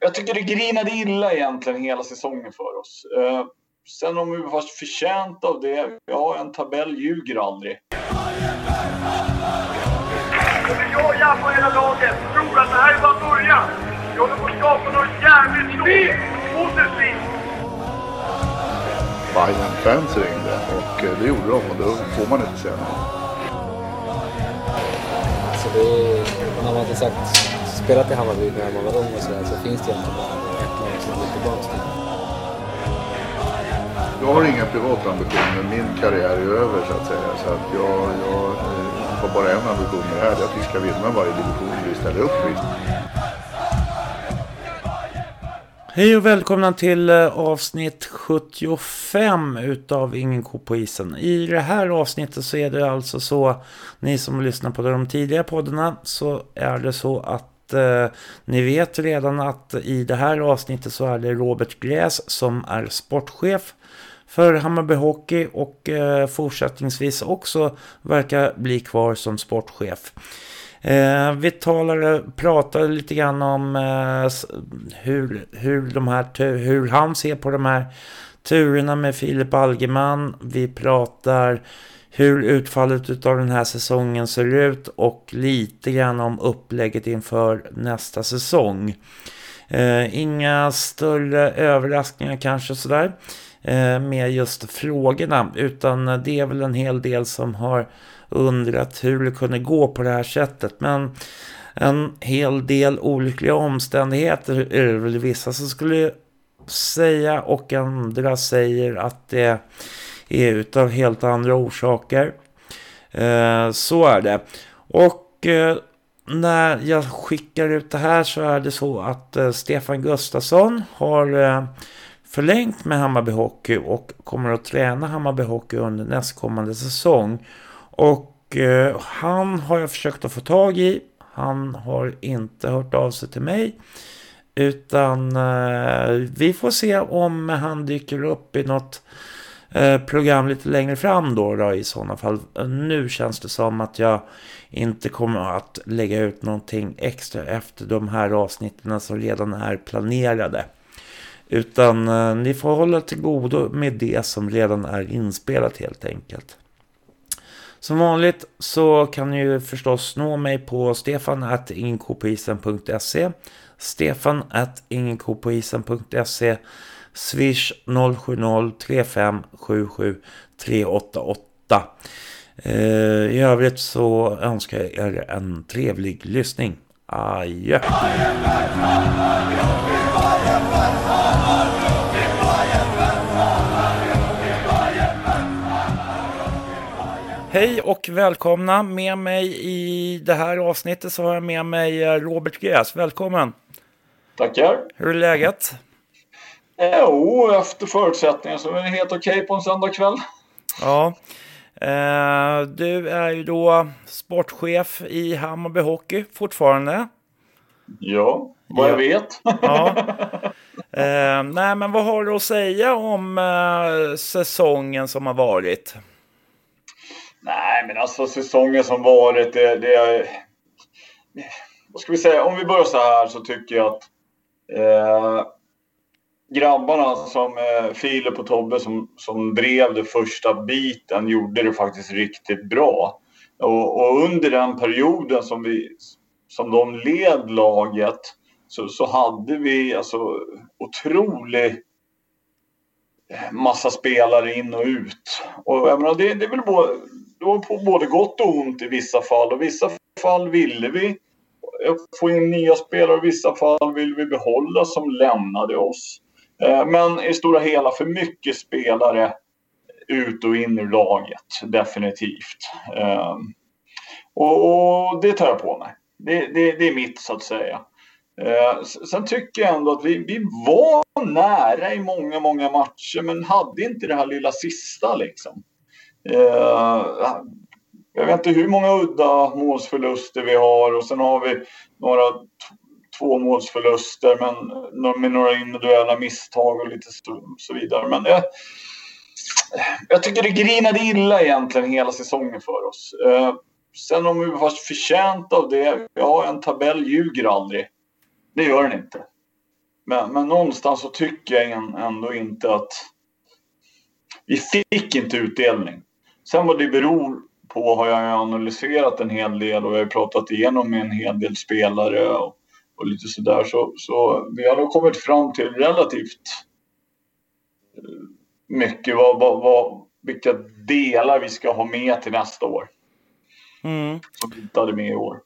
jag tycker det grinade illa egentligen hela säsongen för oss. Eh, sen om vi var förtjänt av det, ja en tabell ljuger aldrig. Jag jag på hela laget tror att det här är bara början. Vi håller på att skapa något jävligt stort. Positivt. Bayern-fans ringde och eh, det gjorde de och då får man inte säga nej. Så det är, man har inte sagt, spelat i Hammarby när man var ung och sådär så finns det egentligen bara ett lag som vill tillbaka till. Jag har inga privata ambitioner. Min karriär är över så att säga. Så att jag, jag eh, har bara en ambition med det här. Det är att vi ska vinna varje division vi ställer upp i. Hej och välkomna till eh, avsnitt 75 utav Ingen ko på isen. I det här avsnittet så är det alltså så, ni som lyssnar på de tidigare poddarna, så är det så att eh, ni vet redan att i det här avsnittet så är det Robert Gräs som är sportchef för Hammarby Hockey och eh, fortsättningsvis också verkar bli kvar som sportchef. Eh, vi talade, eh, pratade lite grann om eh, hur, hur, de här, hur han ser på de här turerna med Filip Algeman. Vi pratar hur utfallet av den här säsongen ser ut och lite grann om upplägget inför nästa säsong. Eh, inga större överraskningar kanske sådär eh, med just frågorna utan det är väl en hel del som har undrat hur det kunde gå på det här sättet. Men en hel del olyckliga omständigheter är det väl vissa som skulle säga och andra säger att det är utav helt andra orsaker. Eh, så är det. Och eh, när jag skickar ut det här så är det så att eh, Stefan Gustafsson har eh, förlängt med Hammarby Hockey och kommer att träna Hammarby Hockey under nästkommande säsong. Och eh, han har jag försökt att få tag i. Han har inte hört av sig till mig. Utan eh, vi får se om han dyker upp i något Eh, program lite längre fram då, då i sådana fall. Eh, nu känns det som att jag inte kommer att lägga ut någonting extra efter de här avsnitten som redan är planerade. Utan eh, ni får hålla till godo med det som redan är inspelat helt enkelt. Som vanligt så kan ni ju förstås nå mig på stefan.ingenkopoisen.se Stefan at Swish 070-3577 388 I övrigt så önskar jag er en trevlig lyssning. Adjö! Hej och välkomna. Med mig i det här avsnittet så har jag med mig eh, Robert Gräs. Välkommen! Tackar! Hur är läget? Jo, efter förutsättningar så är det helt okej okay på en söndagkväll. Ja. Eh, du är ju då sportchef i Hammarby Hockey fortfarande. Ja, vad jag vet. ja. Eh, nej, men vad har du att säga om eh, säsongen som har varit? Nej, men alltså säsongen som varit, det, det Vad ska vi säga? Om vi börjar så här så tycker jag att eh, grabbarna som eh, Filip och Tobbe som, som drev det första biten gjorde det faktiskt riktigt bra. Och, och under den perioden som, vi, som de led laget så, så hade vi alltså otrolig eh, massa spelare in och ut. Och jag menar, det, det är väl både, det var på både gott och ont i vissa fall. Och i vissa fall ville vi få in nya spelare och i vissa fall ville vi behålla som lämnade oss. Eh, men i stora hela för mycket spelare ut och in ur laget, definitivt. Eh, och, det tar jag på mig. Det, det, det är mitt så att säga. Eh, sen tycker jag ändå att vi, vi var nära i många, många matcher men hade inte det här lilla sista liksom. Jag vet inte hur många udda målsförluster vi har och sen har vi några två målsförluster men med några individuella misstag och lite så vidare. Men jag, jag tycker det grinade illa egentligen hela säsongen för oss. Eh, sen om vi var förtjänta av det, ja en tabell ljuger aldrig. Det gör den inte. Men, men någonstans så tycker jag ändå inte att vi fick inte utdelning. Sen vad det beror på har jag analyserat en hel del och jag har pratat igenom med en hel del spelare och, och lite sådär. Så, så vi har nog kommit fram till relativt eh, mycket vad, vad, vad, vilka delar vi ska ha med till nästa år. Mm. Som vi inte hade med i år.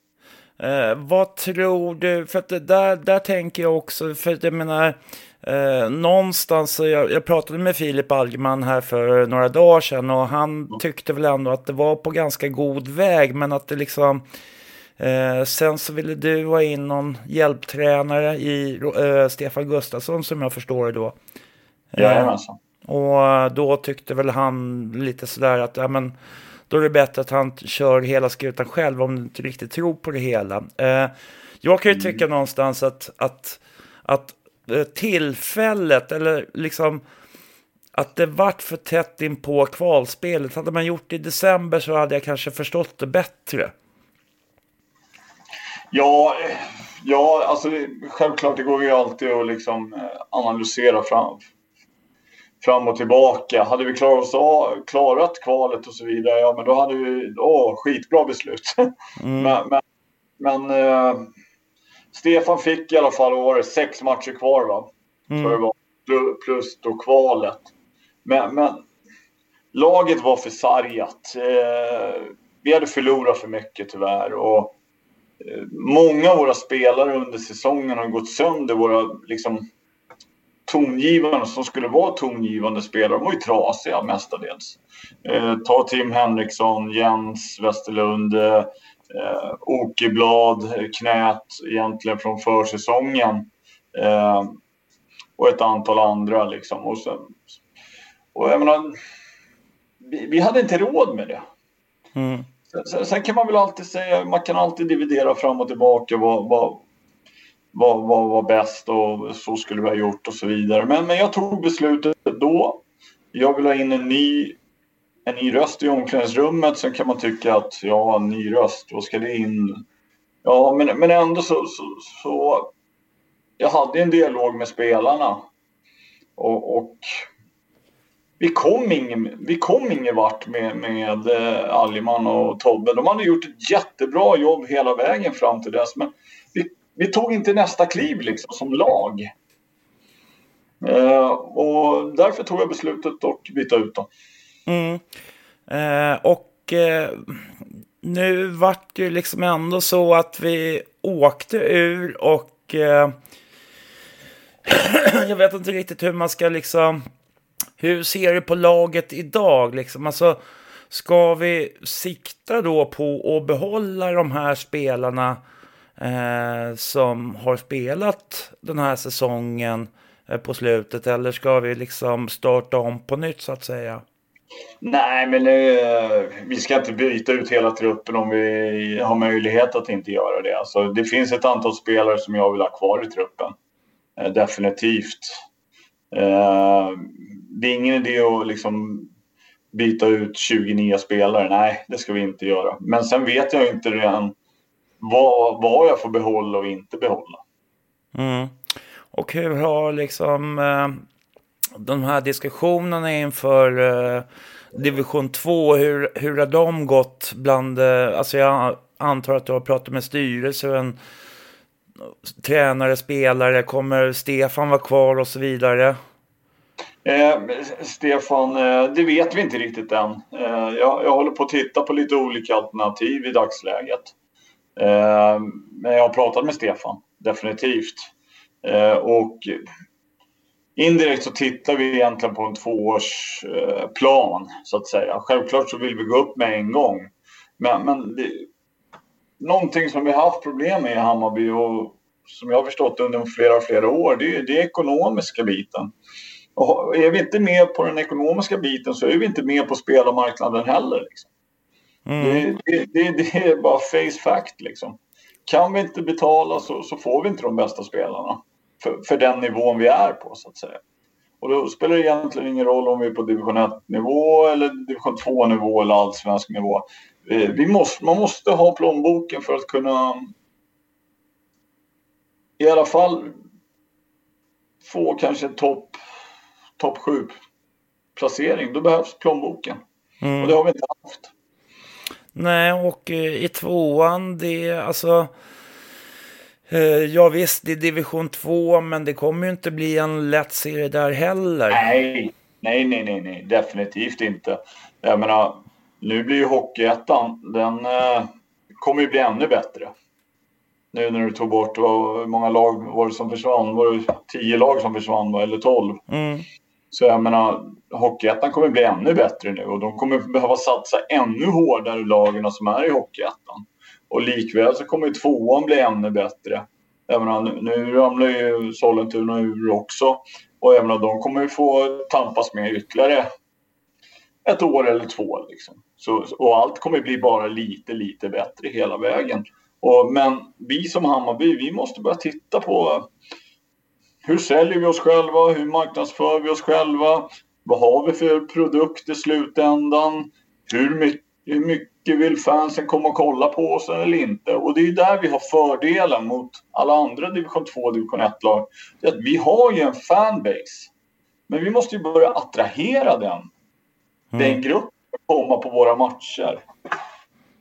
Eh, vad tror du, för att där, där tänker jag också, för att jag menar, eh, någonstans, jag, jag pratade med Filip Algman här för några dagar sedan och han tyckte väl ändå att det var på ganska god väg, men att det liksom, eh, sen så ville du ha in någon hjälptränare i eh, Stefan Gustafsson som jag förstår det då. Jajamensan. Och då tyckte väl han lite sådär att, ja men, då är det bättre att han kör hela skutan själv om du inte riktigt tror på det hela. Eh, jag kan ju tycka mm. någonstans att, att, att eh, tillfället, eller liksom att det vart för tätt in på kvalspelet. Hade man gjort det i december så hade jag kanske förstått det bättre. Ja, eh, ja alltså självklart det går ju alltid att liksom eh, analysera fram, fram och tillbaka. Hade vi klarat, oss, klarat kvalet och så vidare, ja men då hade vi, åh, skitbra beslut. Mm. men, men, men eh, Stefan fick i alla fall år sex matcher kvar va? Mm. Det var plus då kvalet. Men, men laget var för sargat. Eh, vi hade förlorat för mycket tyvärr. Och, många av våra spelare under säsongen har gått sönder. Våra liksom, tongivande som skulle vara tongivande spelare, de var ju trasiga mestadels. Eh, ta Tim Henriksson, Jens Westerlund, eh, Okeblad, knät egentligen från försäsongen. Eh, och ett antal andra liksom. Och, sen, och jag menar, vi, vi hade inte råd med det. Mm. Sen, sen, kan man väl alltid säga, man kan alltid dividera fram och tillbaka vad, vad, vad, vad var bäst och så skulle vi ha gjort och så vidare. Men, men jag tog beslutet då. Jag vill ha in en ny, en ny röst i omklädningsrummet. Sen kan man tycka att ja, en ny röst, vad ska det in? Ja, men, men ändå så, så, så jag hade en dialog med spelarna. Och, och vi kom ingen, vi kom ingen vart med, med eh, Alliman och Tobbe. De hade gjort ett jättebra jobb hela vägen fram till dess. Men vi vi tog inte nästa kliv liksom som lag. Eh, och därför tog jag beslutet att byta ut dem. Mm. Eh, och eh, nu vart det ju liksom ändå så att vi åkte ur och eh, jag vet inte riktigt hur man ska liksom... Hur ser du på laget idag? Liksom? Alltså, ska vi sikta då på att behålla de här spelarna eh, som har spelat den här säsongen eh, på slutet? Eller ska vi liksom starta om på nytt så att säga? Nej, men eh, vi ska inte byta ut hela truppen om vi har möjlighet att inte göra det. Alltså, det finns ett antal spelare som jag vill ha kvar i truppen. Eh, definitivt. Eh, det är ingen idé att liksom byta ut 20 nya spelare. Nej, det ska vi inte göra. Men sen vet jag inte redan vad, vad jag får behålla och inte behålla. Mm. Och hur har liksom eh, de här diskussionerna inför eh, division 2, hur, hur har de gått bland, eh, alltså jag antar att du har pratat med styrelsen, tränare, spelare, kommer Stefan vara kvar och så vidare? Eh, Stefan, eh, det vet vi inte riktigt än. Eh, jag, jag håller på att titta på lite olika alternativ i dagsläget. Eh, men jag har pratat med Stefan, definitivt. Eh, och indirekt så tittar vi egentligen på en tvåårsplan, eh, så att säga. Självklart så vill vi gå upp med en gång. Men, men det, någonting som vi har haft problem med i Hammarby och som jag har förstått under flera, flera år, det är, det är ekonomiska biten. Och är vi inte med på den ekonomiska biten så är vi inte med på spelarmarknaden heller. Liksom. Mm. Det, det, det, är bara face fact liksom. Kan vi inte betala så, så får vi inte de bästa spelarna. För, för, den nivån vi är på så att säga. Och då spelar det egentligen ingen roll om vi är på division 1-nivå eller division 2-nivå eller allsvensk nivå. Vi måste, man måste ha plånboken för att kunna i alla fall få kanske topp top 7 placering. Då behövs plånboken. Mm. Och det har vi inte haft. Nej, och eh, i tvåan, det är alltså... Eh, ja visst, det är division 2, men det kommer ju inte bli en lätt serie där heller. Nej, nej, nej, nej, nej. definitivt inte. Jag menar, nu blir ju Hockeyettan, den eh, kommer ju bli ännu bättre. Nu när du tog bort, hur många lag var det som försvann? Var det tio lag som försvann va? eller tolv? Mm. Så jag menar, Hockeyettan kommer bli ännu bättre nu och de kommer behöva satsa ännu hårdare lagen som är i Hockeyettan. Och likväl så kommer ju tvåan bli ännu bättre. Jag menar, nu, nu ramlar ju Sollentuna ur också. Och jag menar, de kommer ju få tampas med ytterligare ett år eller två. Liksom. Så, och allt kommer bli bara lite, lite bättre hela vägen. Och, men vi som Hammarby, vi måste börja titta på hur säljer vi oss själva? Hur marknadsför vi oss själva? Vad har vi för produkt i slutändan? Hur mycket, hur mycket vill fansen komma och kolla på oss eller inte? Och det är där vi har fördelen mot alla andra division 2 och division 1-lag. Vi har ju en fanbase. Men vi måste ju börja attrahera den. Mm. Den gruppen att komma på våra matcher.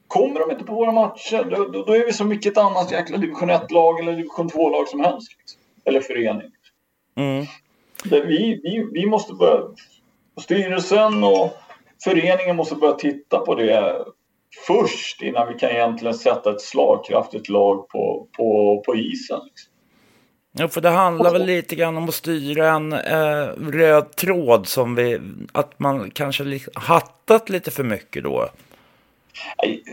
Kommer de inte på våra matcher, då, då, då är vi som vilket annat jäkla division 1-lag eller division 2-lag som helst. Liksom. Eller förening. Mm. Vi, vi, vi måste börja... Styrelsen och föreningen måste börja titta på det först innan vi kan egentligen sätta ett slagkraftigt lag på, på, på isen. Liksom. Ja, för det handlar väl lite grann om att styra en eh, röd tråd som vi, att man kanske li- hattat lite för mycket då.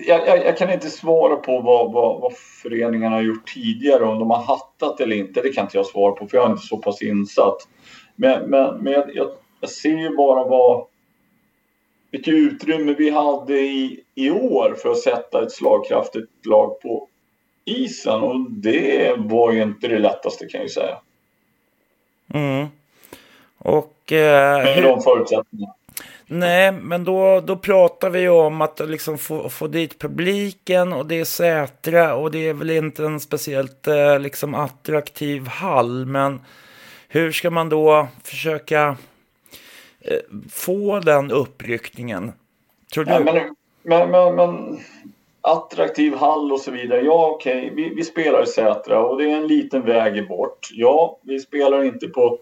Jag, jag, jag kan inte svara på vad, vad, vad föreningarna har gjort tidigare, om de har hattat eller inte. Det kan inte jag svara på, för jag är inte så pass insatt. Men, men, men jag, jag, jag ser ju bara vad, vilket utrymme vi hade i, i år för att sätta ett slagkraftigt lag på isen. Och det var ju inte det lättaste kan jag ju säga. Mm. Och... Eh, Med hur- de förutsättningarna. Nej, men då, då pratar vi om att liksom få, få dit publiken och det är Sätra och det är väl inte en speciellt eh, liksom attraktiv hall. Men hur ska man då försöka eh, få den uppryckningen? Tror du? Ja, men, men, men, men attraktiv hall och så vidare. Ja, okej, vi, vi spelar i Sätra och det är en liten väg bort. Ja, vi spelar inte på,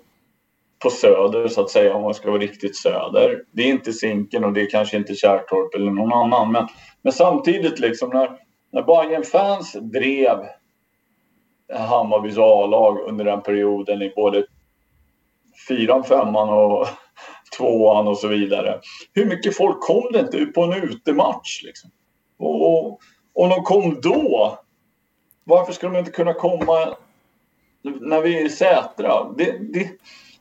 på söder så att säga om man ska vara riktigt söder. Det är inte Zinken och det är kanske inte Kärrtorp eller någon annan. Men, men samtidigt liksom när, när Bayern fans drev Hammarbys A-lag under den perioden i både fyran, femman och tvåan och så vidare. Hur mycket folk kom det inte på en utematch? Liksom? Och om de kom då, varför ska de inte kunna komma när vi är i Sätra? Det, det,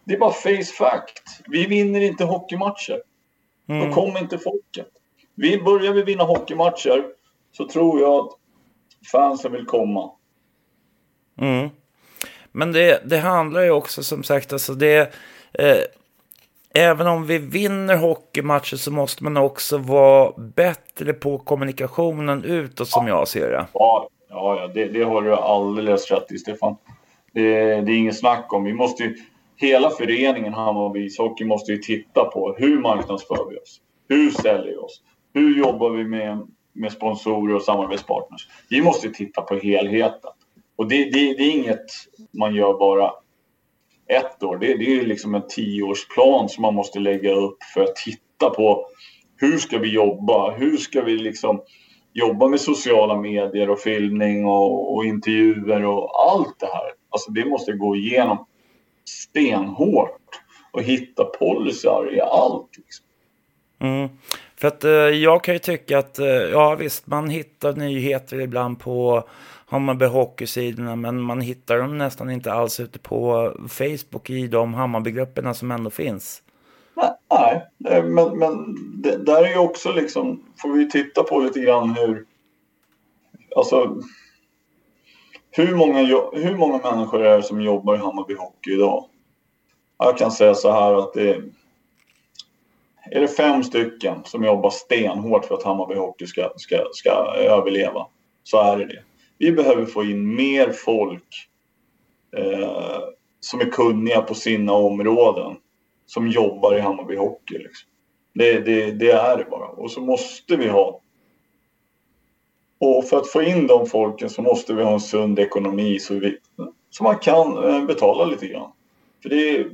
det är bara face fact. Vi vinner inte hockeymatcher. Då kommer inte folket. Vi börjar vi vinna hockeymatcher så tror jag att fansen vill komma. Mm. Men det, det handlar ju också som sagt, alltså det... Eh, även om vi vinner hockeymatcher så måste man också vara bättre på kommunikationen utåt som jag ser det. Ja, ja, ja det, det har du alldeles rätt i Stefan. Det, det är inget snack om. Vi måste ju, hela föreningen Hammarby ishockey måste ju titta på hur marknadsför vi oss? Hur säljer vi oss? Hur jobbar vi med, med sponsorer och samarbetspartners? Vi måste titta på helheten. Och det, det, det är inget man gör bara ett år. Det, det är liksom en tioårsplan som man måste lägga upp för att titta på hur ska vi jobba? Hur ska vi liksom jobba med sociala medier och filmning och, och intervjuer och allt det här. Alltså det måste gå igenom stenhårt och hitta policyar i allt. Liksom. Mm. För att eh, jag kan ju tycka att, eh, ja visst, man hittar nyheter ibland på Hammarby Hockeysidorna, men man hittar dem nästan inte alls ute på Facebook i de Hammarbygrupperna som ändå finns. Nej, eh, men, men det, där är ju också liksom, får vi titta på lite grann hur, alltså hur många, hur många människor är det som jobbar i Hammarby Hockey idag? Jag kan säga så här att det är, är det fem stycken som jobbar stenhårt för att Hammarby Hockey ska, ska, ska överleva så är det det. Vi behöver få in mer folk eh, som är kunniga på sina områden. Som jobbar i Hammarby Hockey. Liksom. Det, det, det är det bara. Och så måste vi ha och för att få in de folken så måste vi ha en sund ekonomi så, vi, så man kan eh, betala lite grann. För det är,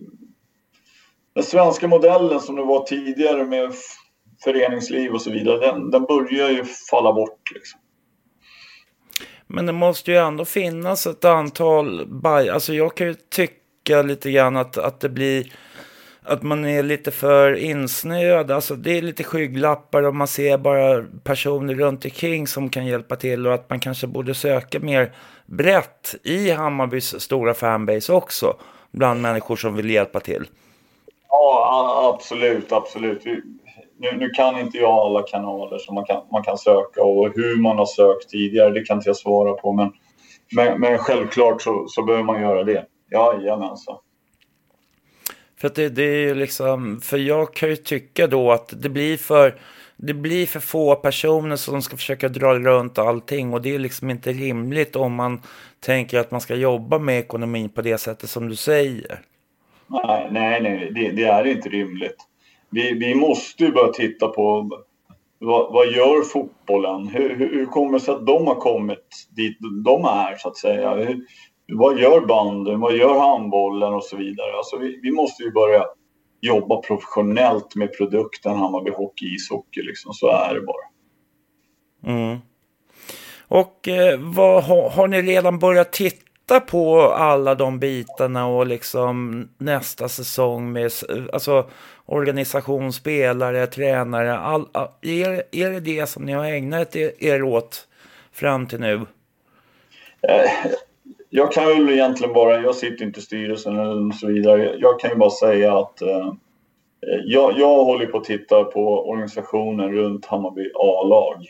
den svenska modellen som det var tidigare med föreningsliv och så vidare, den, den börjar ju falla bort. Liksom. Men det måste ju ändå finnas ett antal baj... Alltså jag kan ju tycka lite grann att, att det blir att man är lite för insnöad. Alltså det är lite skygglappar och man ser bara personer runt omkring som kan hjälpa till och att man kanske borde söka mer brett i Hammarbys stora fanbase också. Bland människor som vill hjälpa till. Ja, absolut, absolut. Nu, nu, kan inte jag alla kanaler som man kan, man kan söka och hur man har sökt tidigare, det kan inte jag svara på. Men, men, men självklart så, så behöver man göra det. Jajamensan. För att det, det är liksom, för jag kan ju tycka då att det blir för, det blir för få personer som ska försöka dra runt allting och det är liksom inte rimligt om man tänker att man ska jobba med ekonomin på det sättet som du säger. Nej, nej, nej det, det är inte rimligt. Vi, vi måste ju börja titta på vad, vad gör fotbollen? Hur, hur, hur kommer det sig att de har kommit dit de är så att säga? Hur, vad gör banden, vad gör handbollen och så vidare. Alltså vi, vi måste ju börja jobba professionellt med produkten Hammarby Hockey ishockey. Liksom. Så är det bara. Mm. Och eh, vad, har, har ni redan börjat titta på alla de bitarna och liksom nästa säsong med alltså, organisation, spelare, tränare. All, all, är, är det det som ni har ägnat er åt fram till nu? Eh, jag kan väl egentligen bara, jag sitter inte i styrelsen eller så vidare. Jag kan ju bara säga att eh, jag, jag håller på att titta på organisationen runt Hammarby A-lag.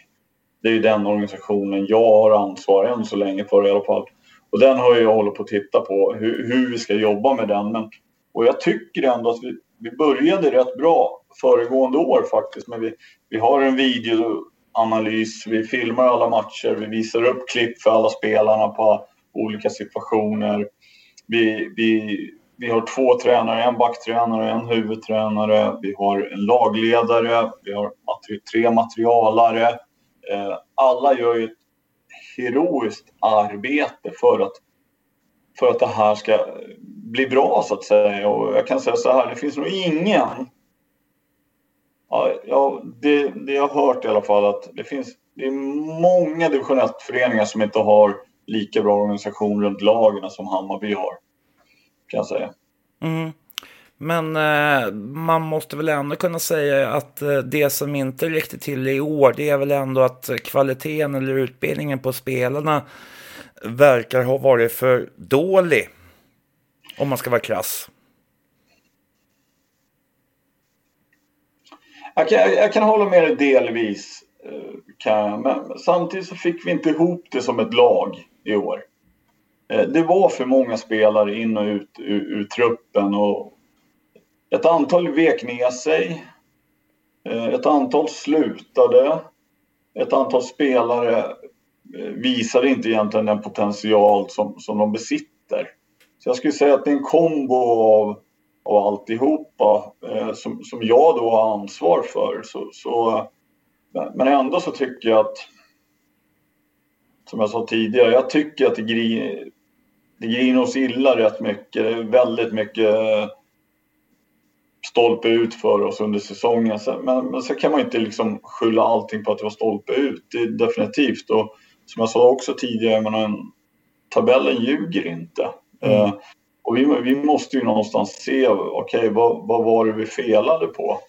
Det är ju den organisationen jag har ansvar än så länge för i alla fall. Och den har jag hållit på att titta på, hur, hur vi ska jobba med den. Men, och jag tycker ändå att vi, vi började rätt bra föregående år faktiskt. Men vi, vi har en videoanalys, vi filmar alla matcher, vi visar upp klipp för alla spelarna på olika situationer. Vi, vi, vi har två tränare, en backtränare och en huvudtränare. Vi har en lagledare, vi har tre materialare. Eh, alla gör ju ett heroiskt arbete för att, för att det här ska bli bra så att säga. Och jag kan säga så här, det finns nog ingen Ja, ja det, det jag har hört i alla fall att det finns det är många division 1-föreningar som inte har lika bra organisation runt lagen som Hammarby har. Kan jag säga. Mm. Men eh, man måste väl ändå kunna säga att eh, det som inte riktigt till i år det är väl ändå att kvaliteten eller utbildningen på spelarna verkar ha varit för dålig. Om man ska vara krass. Jag kan, jag kan hålla med dig delvis. Eh, kan, men samtidigt så fick vi inte ihop det som ett lag i år. Eh, det var för många spelare in och ut ur, ur truppen och ett antal vek ner sig. Eh, ett antal slutade. Ett antal spelare Eh, visar inte egentligen den potential som, som de besitter. Så jag skulle säga att det är en kombo av, av alltihopa eh, som, som jag då har ansvar för. Så, så, eh, men ändå så tycker jag att som jag sa tidigare, jag tycker att det, gri, det griner oss illa rätt mycket. Det är väldigt mycket eh, stolpe ut för oss under säsongen. Men, men så kan man inte liksom skylla allting på att det var stolpe ut. Det är definitivt. Och som jag sa också tidigare, men tabellen ljuger inte. Mm. Uh, och vi, vi måste ju någonstans se, okej, okay, vad, vad var det vi felade på?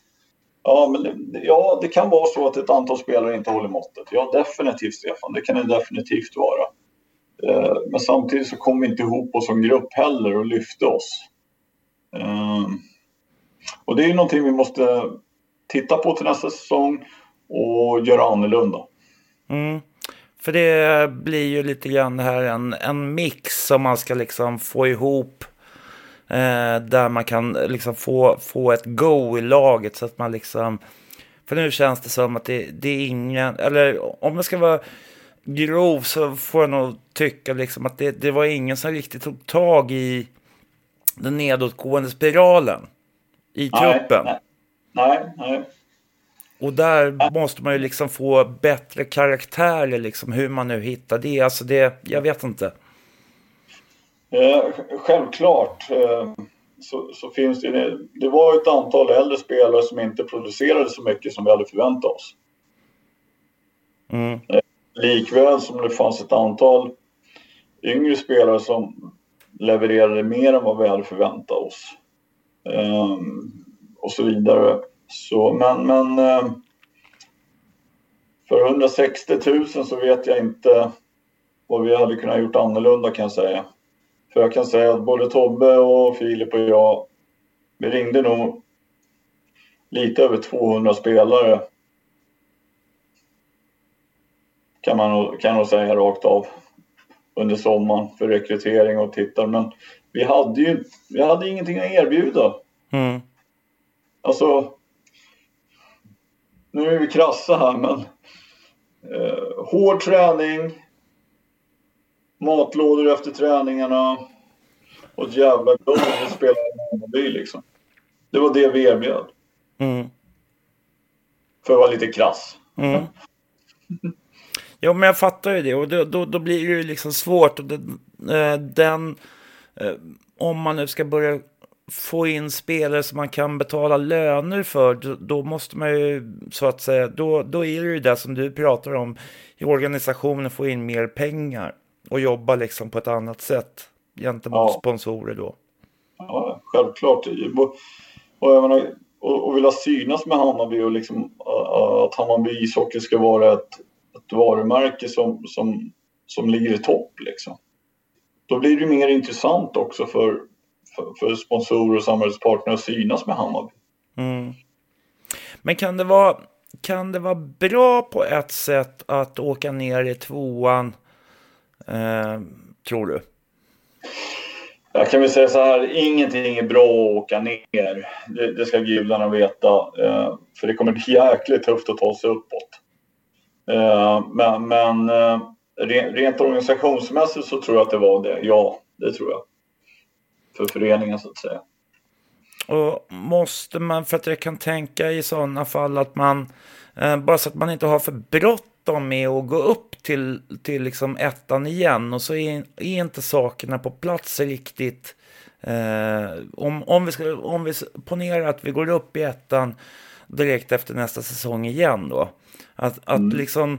Ja, men det, ja, det kan vara så att ett antal spelare inte håller måttet. Ja, definitivt Stefan. Det kan det definitivt vara. Eh, men samtidigt så kom vi inte ihop oss som grupp heller och lyfte oss. Eh, och det är någonting vi måste titta på till nästa säsong och göra annorlunda. Mm. För det blir ju lite grann här en, en mix som man ska liksom få ihop Eh, där man kan liksom få, få ett go i laget så att man liksom... För nu känns det som att det, det är ingen... Eller om jag ska vara grov så får jag nog tycka liksom att det, det var ingen som riktigt tog tag i den nedåtgående spiralen i truppen. nej. Nej, nej. Och där måste man ju liksom få bättre karaktärer, liksom hur man nu hittar det. Alltså det, jag vet inte. Eh, självklart eh, så, så finns det... Det var ett antal äldre spelare som inte producerade så mycket som vi hade förväntat oss. Mm. Likväl som det fanns ett antal yngre spelare som levererade mer än vad vi hade förväntat oss. Ehm, och så vidare. Så, men men eh, för 160 000 så vet jag inte vad vi hade kunnat gjort annorlunda kan jag säga. För jag kan säga att både Tobbe och Filip och jag, vi ringde nog lite över 200 spelare. Kan man kan nog säga rakt av. Under sommaren för rekrytering och tittar. Men vi hade ju vi hade ingenting att erbjuda. Mm. Alltså, nu är vi krassa här men eh, hård träning, matlådor efter träningarna och ett jävla glow att spela i Hammarby liksom. Det var det vi erbjöd. Mm. För att vara lite krass. Mm. Ja, men jag fattar ju det. Och då, då, då blir det ju liksom svårt. Och det, eh, den, eh, om man nu ska börja få in spelare som man kan betala löner för, då, då måste man ju så att säga, då, då är det ju det som du pratar om i organisationen, få in mer pengar och jobba liksom på ett annat sätt gentemot Ja. sponsorer då. Ja, självklart. Och, jag menar, och, och vilja synas med Hammarby och liksom, att Hammarby ishockey ska vara ett, ett varumärke som, som, som ligger i topp. Liksom. Då blir det mer intressant också för, för, för sponsorer och samhällspartner att synas med Hammarby. Mm. Men kan det, vara, kan det vara bra på ett sätt att åka ner i tvåan, eh, tror du? Jag kan väl säga så här, ingenting är bra att åka ner. Det, det ska gudarna veta. Eh, för det kommer bli jäkligt tufft att ta sig uppåt. Eh, men men eh, re, rent organisationsmässigt så tror jag att det var det. Ja, det tror jag. För föreningen så att säga. Och måste man, för att jag kan tänka i sådana fall att man, eh, bara så att man inte har för bråttom med att gå upp till, till liksom ettan igen och så är, är inte sakerna på plats riktigt. Eh, om, om, vi ska, om vi ponerar att vi går upp i ettan direkt efter nästa säsong igen då. Att, att liksom,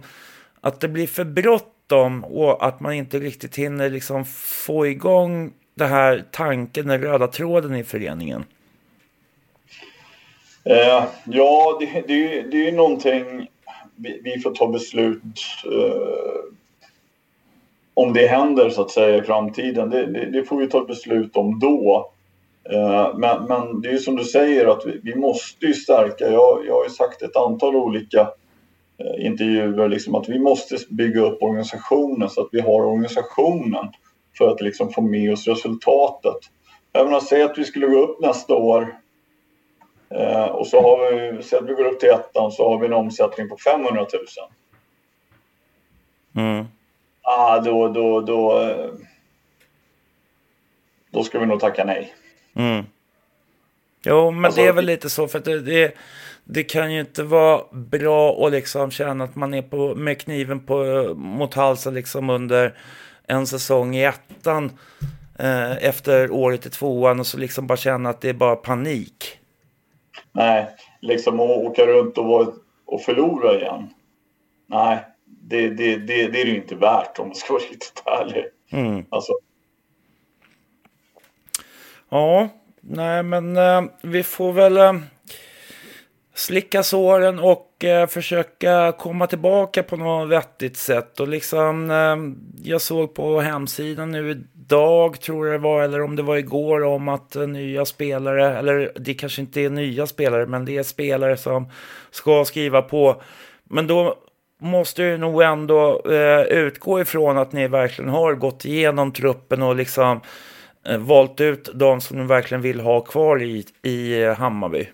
att det blir för bråttom och att man inte riktigt hinner liksom få igång det här tanken, den röda tråden i föreningen. Eh, ja, det, det, det är ju någonting vi, vi får ta beslut eh, om det händer så att säga i framtiden. Det, det, det får vi ta beslut om då. Eh, men, men det är ju som du säger att vi, vi måste ju stärka. Jag, jag har ju sagt ett antal olika eh, intervjuer liksom att vi måste bygga upp organisationen så att vi har organisationen för att liksom få med oss resultatet. Jag menar, säg att vi skulle gå upp nästa år Eh, och så har vi, så att vi går upp till ettan så har vi en omsättning på 500 000. Mm. Ah, då, då, då, då ska vi nog tacka nej. Mm. Jo, men Alltså, det är väl lite så för det, det, det kan ju inte vara bra att liksom känna att man är på, med kniven på, mot halsen liksom under en säsong i ettan eh, efter året i tvåan och så liksom bara känna att det är bara panik. Nej, liksom att åka runt och, vara, och förlora igen. Nej, det, det, det, det är det ju inte värt om man ska vara riktigt ärlig. Mm. Alltså, Ja, nej men eh, vi får väl eh, slicka såren och eh, försöka komma tillbaka på något vettigt sätt. Och liksom, eh, jag såg på hemsidan nu idag, tror jag det var, eller om det var igår, om att eh, nya spelare, eller det kanske inte är nya spelare, men det är spelare som ska skriva på. Men då måste du nog ändå eh, utgå ifrån att ni verkligen har gått igenom truppen och liksom eh, valt ut de som ni verkligen vill ha kvar i, i eh, Hammarby.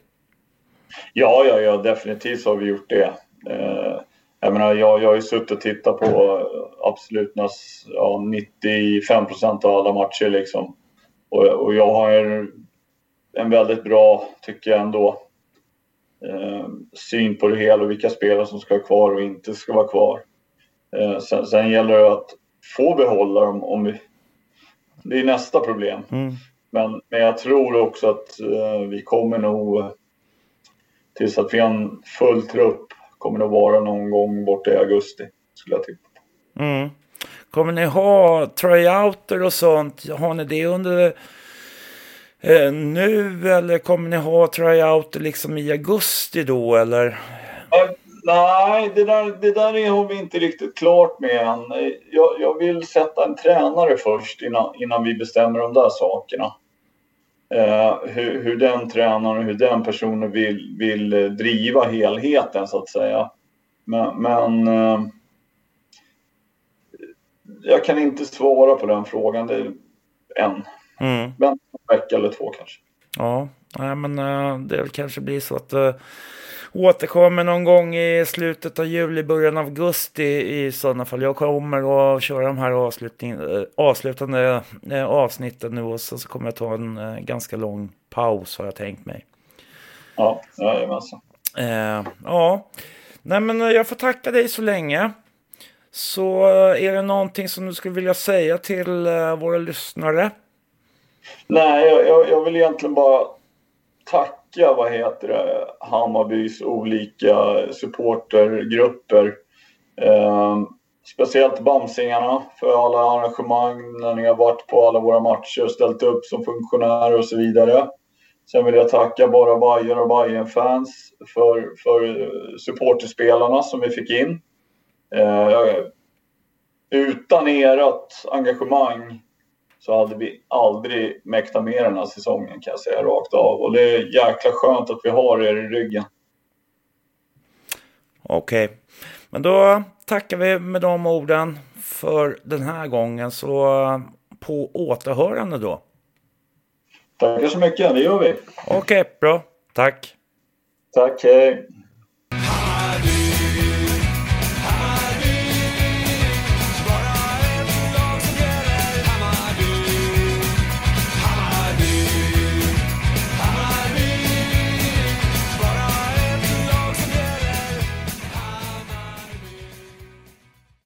Ja, ja, ja, definitivt så har vi gjort det. Eh, jag menar, jag, jag har ju suttit och tittat på eh, absolut näst, ja, 95 procent av alla matcher liksom. Och, och jag har en väldigt bra, tycker jag ändå, eh, syn på det hela och vilka spelare som ska vara kvar och inte ska vara kvar. Eh, sen, sen, gäller det att få behålla dem om vi... Det är nästa problem. Mm. Men, men jag tror också att eh, vi kommer nog tills att vi har en full trupp kommer nog vara någon gång borta i augusti skulle jag tippa. Mm. Kommer ni ha tryouter och sånt? Har ni det under eh, nu eller kommer ni ha tryouter liksom i augusti då eller? Uh, nej, det där, det där har vi inte riktigt klart med än. Jag, jag vill sätta en tränare först innan, innan vi bestämmer de där sakerna. Uh, hur, hur den tränaren, hur den personen vill, vill driva helheten så att säga. Men, men uh, jag kan inte svara på den frågan det är, än. Mm. Men en vecka eller två kanske. Ja, nej, men uh, det kanske blir så att uh, återkommer någon gång i slutet av juli, början av augusti i sådana fall. Jag kommer att köra de här uh, avslutande uh, avsnitten nu och så, så kommer jag ta en uh, ganska lång paus har jag tänkt mig. Ja, jajamensan. Uh, ja, nej men jag får tacka dig så länge. Så eh, är det någonting som du skulle vilja säga till våra lyssnare? Nej, jag, jag, vill egentligen bara tacka vad heter det, Hammarbys olika supportergrupper. Eh, speciellt Bamsingarna för alla arrangemang när ni har varit på alla våra matcher, och ställt upp som funktionärer och så vidare. Sen vill jag tacka bara Bayer och Bayern fans för, för supporterspelarna som vi fick in. Eh, utan ert engagemang så hade vi aldrig mäktat med den här säsongen kan jag säga rakt av. Och det är jäkla skönt att vi har er i ryggen. Okej, okay. men då tackar vi med de orden för den här gången. Så på återhörande då. Tackar så mycket, det gör vi. Okej, okay, bra. Tack. Tack, hej.